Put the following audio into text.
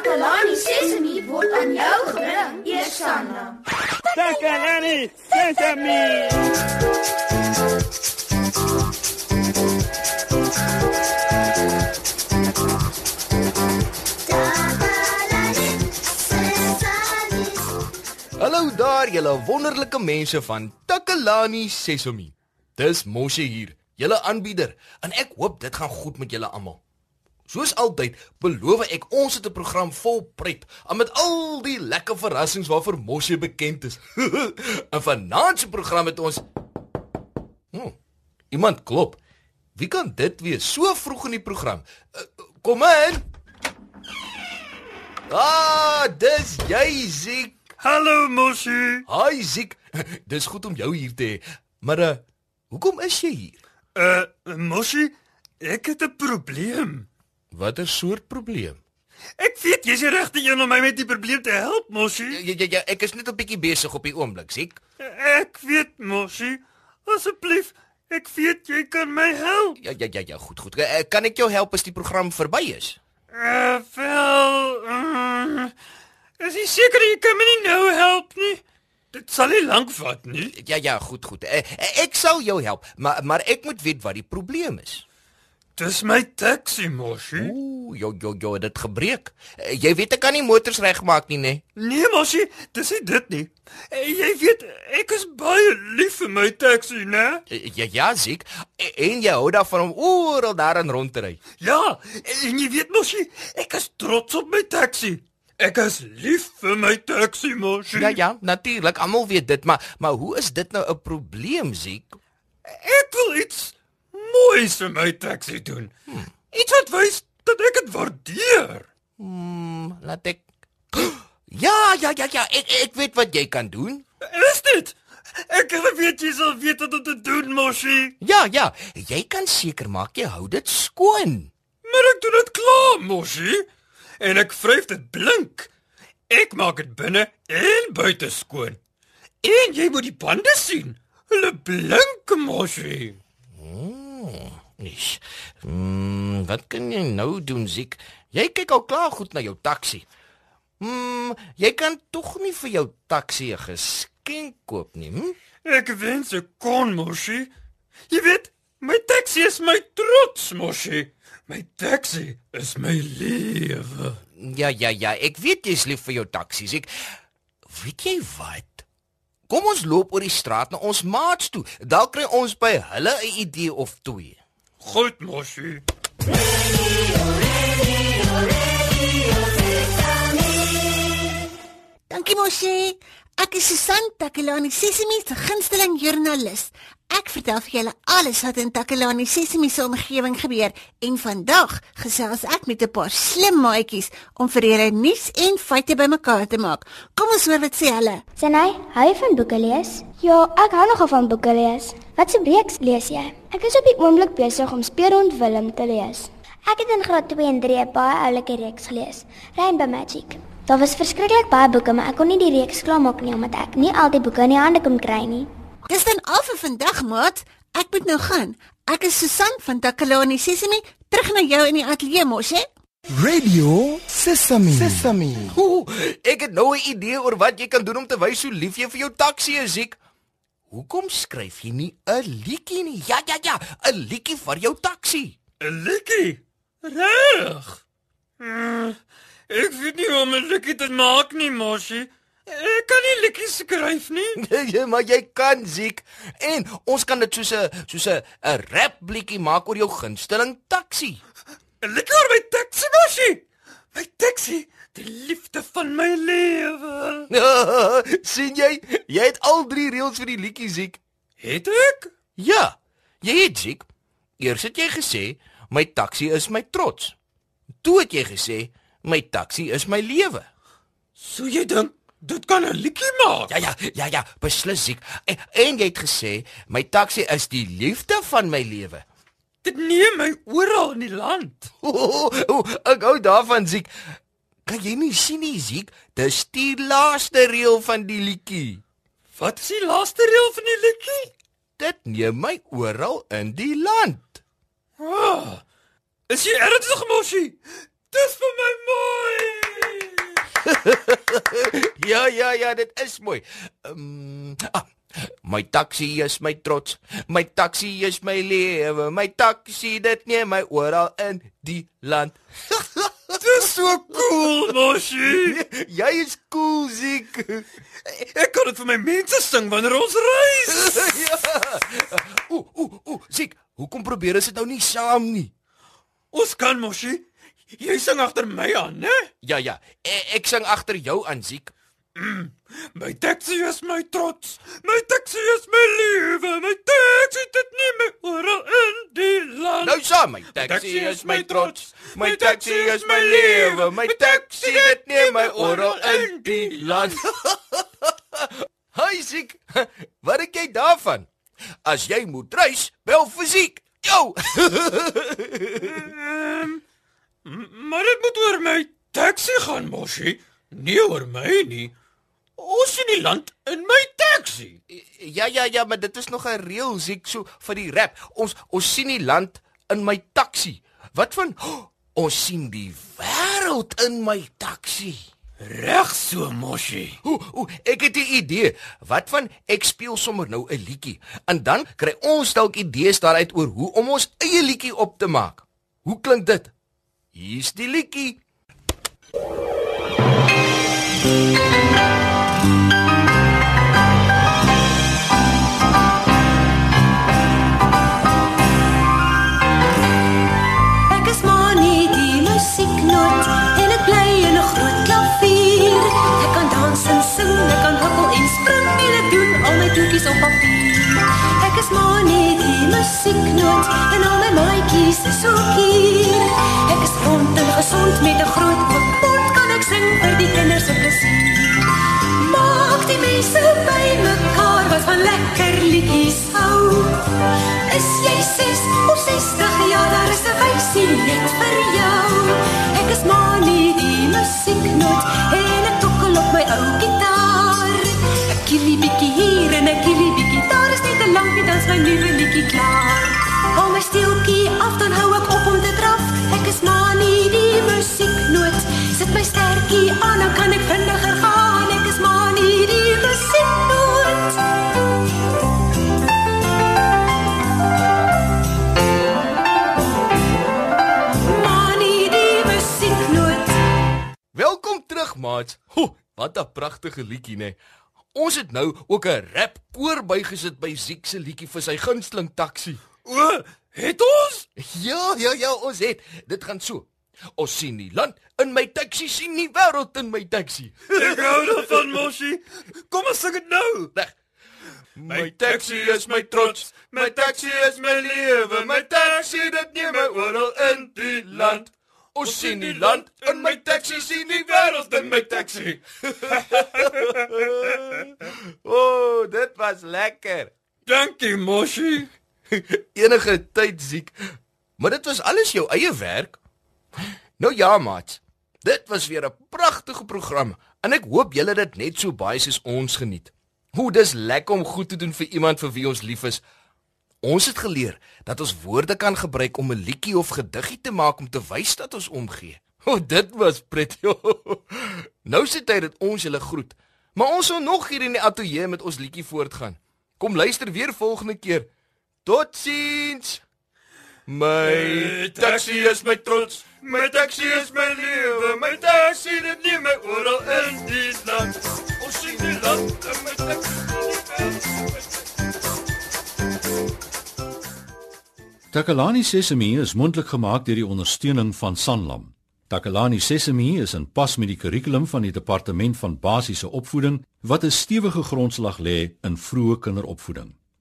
Takalani Sesemi word aan jou gebring, Eersanna. Takalani Sesemi. Hallo daar julle wonderlike mense van Takalani Sesemi. Dis Moshe hier, julle aanbieder, en ek hoop dit gaan goed met julle almal. Soos altyd, beloof ek ons het 'n program vol pret, met al die lekker verrassings waarvoor Moshe bekend is. en vanaand se program het ons hm, Iemand klop. Wie kan dit wees so vroeg in die program? Uh, kom in. Ah, dis jy, Ziek. Hallo Moshi. Hi Ziek. Dis goed om jou hier te hê. Maar uh, hoekom is jy hier? Uh Moshi, ek het 'n probleem. Watter soort probleem? Ek weet jy's die regte een om my met die probleem te help, Moshi. Ja ja ja, ek is net 'n bietjie besig op die oomblik, Ziek. Ek weet, Moshi. Asseblief, ek weet jy kan my help. Ja ja ja ja, goed goed. Uh, kan ek jou help as die program verby is? Uh wel, uh, is jy seker jy kan my nie nou help nie? Dit sal nie lank vat nie. Ja ja, goed goed. Ek sal jou help, maar maar ek moet weet wat die probleem is. Dis my taxi, Moshi. Ooh, jo jo jo, dit gebreek. Uh, jy weet ek kan nie motors regmaak nie, né? Nee, Moshi, dis nie dit nie. Uh, jy weet, ek is baie lief vir my taxi, né? Uh, ja ja, Ziek. En jy hou daarvan om oral daarin rond te ry. Ja, en jy weet Moshi, ek is trots op my taxi. Ek is lief vir my taxi, Moshi. Ja ja, natuurlik, almal weet dit, maar maar hoe is dit nou 'n probleem, Ziek? Ek wil iets moois vir my taxi doen. Hmm. Iets wat wys dat ek dit waardeer. Hmm, laat ek Ja, ja, ja, ja, ek ek weet wat jy kan doen. Is dit? Ek weet jy sal weet wat om te doen, Moshi. Ja, ja, jy kan seker maak jy hou dit skoon. Maar ek doen dit klaar, Moshi. En ek vryf dit blink. Ek maak dit binne en buite skoon. En jy moet die bande sien. Hulle blink, Moshi. Nis. Mm, wat kan jy nou doen, Ziek? Jy kyk al klaar goed na jou taxi. Mm, jy kan tog nie vir jou taxi 'n geskenk koop nie, hm? Ek wens ek kon, Moshi. Jy weet, my taxi is my trots, Moshi. My taxi is my lewe. Ja, ja, ja, ek weet jy's lief vir jou taxi, Ziek. Weet jy wat? Kom ons loop oor die straat na ons maats toe. Dalk kry ons by hulle 'n idee of twee. Goed, Moshi. Dankie Moshi. Ek is Susan Takelani Sesimi se gunsteling joernalis. Ek vertel vir julle alles wat in Takelani Sesimi se omgewing gebeur en vandag gesels ek met 'n paar slim maatjies om vir julle nuus en feite bymekaar te maak. Kom ons hoor wat sê hulle. Senai, hou jy van boeke lees? Ja, ek hou nogal van boeke lees. Wat se reeks lees jy? Ek is op die oomblik besig om Speurhond Willem te lees. Ek het in graad 2 en 3 'n baie oulike reeks gelees, Rainbow Magic. Daar was verskriklik baie boeke, maar ek kon nie die reeks klaarmaak nie omdat ek nie al die boeke in die hande kon kry nie. Dis dan al vir vandag, maat. Ek moet nou gaan. Ek is Susan van Takelani Sesimi, terug na jou in die ateljee mos, hè? Radio Sesame. Sesame. Ooh, ek het nou 'n idee oor wat jy kan doen om te wys hoe lief jy vir jou taxi is, Ziek. Hoekom skryf jy nie 'n liedjie nie? Ja, ja, ja, 'n liedjie vir jou taxi. 'n Likkie. Reg. Hmm, ek weet nie hoe om 'n likkie te maak nie, Moshi. Ek kan nie likkies skryf nie. ja, maar jy kan, Ziek. En ons kan dit soos 'n soos 'n 'n rap liedjie maak oor jou gunsteling taxi. 'n Likkie oor my taxi, Moshi. My taxi, die liefde van my lewe. sien jy? Jy het al drie reëls vir die liedjie, Ziek. Het ek? Ja, jy het Ziek. Eers het jy gesê my taxi is my trots. Toe het jy gesê my taxi is my lewe. So jy dink dit kan 'n likkie maak? Ja ja, ja ja, beslis Ziek. En, en jy het gesê my taxi is die liefde van my lewe. Dit neem my oral in die land. O, o, ek hou daarvan Ziek. Kan jy nie sien nie Ziek? Dis die laaste reël van die liedjie. Wat is die laaste reël van die likkie? Dit neem my oral in die land. Oh, is jy ernstig, Moshi? Dis vir my mooi. ja, ja, ja, dit is mooi. Um, ah, my taxi is my trots. My taxi is my lewe. My taxi dit neem my oral in die land. Dis so cool, Moshi. Jy is cool, Ziek. Ek kan dit vir my mense sing wanneer ons reis. ja. Ooh, ooh, ooh, Ziek, hoekom probeer ons dit nou nie saam nie? Ons kan Moshi. Jy sing agter my aan, né? Ja, ja. Ek, ek sing agter jou aan, Ziek. My taxi is my trots. My taxi is my lewe. My taxi dit neem my oral in die land. Nou saam, my taxi is my trots. My taxi is my lewe. My taxi dit neem my oral in die land. Hi Ziek. Wat dink jy daarvan? As jy moet reis, bel fisiek. Jou. Maar dit moet oor my taxi gaan, Moshi. Nie oor my nie. Ons in die land in my taxi. ja ja ja, maar dit is nog 'n reël Ziek so vir die rap. Ons ons sien die land in my taxi. Wat van oh, ons sien die wêreld in my taxi. Reg so, Moshi. Ooh, ooh, ek het 'n idee. Wat van ek speel sommer nou 'n liedjie en dan kry ons dalk idees daaruit oor hoe om ons eie liedjie op te maak. Hoe klink dit? Hier's die liedjie. Ek is maar nie die musieknoot en ek bly in 'n groot klavier. Ek kan dans en sing, ek kan huppel en spring en ek doen al my toetjies op papier. Ek is maar nie die musieknoot en al my maatjies is ook hier. Rond en gesond met 'n groot mond kan ek sing vir die kinders se plesier. Maak die mense by mekaar wat van lekker liedjies hou. Is jy 6 of 60 jaar, daar is 'n wysie net vir jou. Ek is maar nie die musieknoot Sit my stertjie aan dan kan ek vinniger gaan. Ek is maar nie die musieknoot. Maar nie die musieknoot. Welkom terug, maat. Ho, wat 'n pragtige liedjie, nê. Ons het nou ook 'n rap koor bygesit by Ziek se liedjie vir sy gunsteling taxi. O, het ons? Ja, ja, ja, ons het. Dit gaan so. Ons sien die land in my taxi, sien die wêreld in my taxi. Ek hou daarvan, Moshi. Kom ons sing dit nou. Reg. My taxi is my trots, my taxi is my lewe, my taxi dit neem my oral in die land. Ons sien die land in my taxi, sien die wêreld in my taxi. o, oh, dit was lekker. Dankie, Moshi. Enige tyd siek. Maar dit was alles jou eie werk. Nou ja, maat. Dit was weer 'n pragtige program en ek hoop julle het dit net so baie soos ons geniet. Hoe dis lekker om goed te doen vir iemand vir wie ons lief is. Ons het geleer dat ons woorde kan gebruik om 'n liedjie of gediggie te maak om te wys dat ons omgee. O, dit was pret. nou sit dit ons julle groet. Maar ons sal nog hier in die ateljee met ons liedjie voortgaan. Kom luister weer volgende keer. Totsiens. My taxi is my trots, my taxi is my lewe, my taxi dit neem my oral in die land. Ons sien die land in my taxi. Takalani Sesemi is mondelik gemaak deur die ondersteuning van Sanlam. Takalani Sesemi is in pas met die kurrikulum van die departement van basiese opvoeding wat 'n stewige grondslag lê in vroeë kinderopvoeding.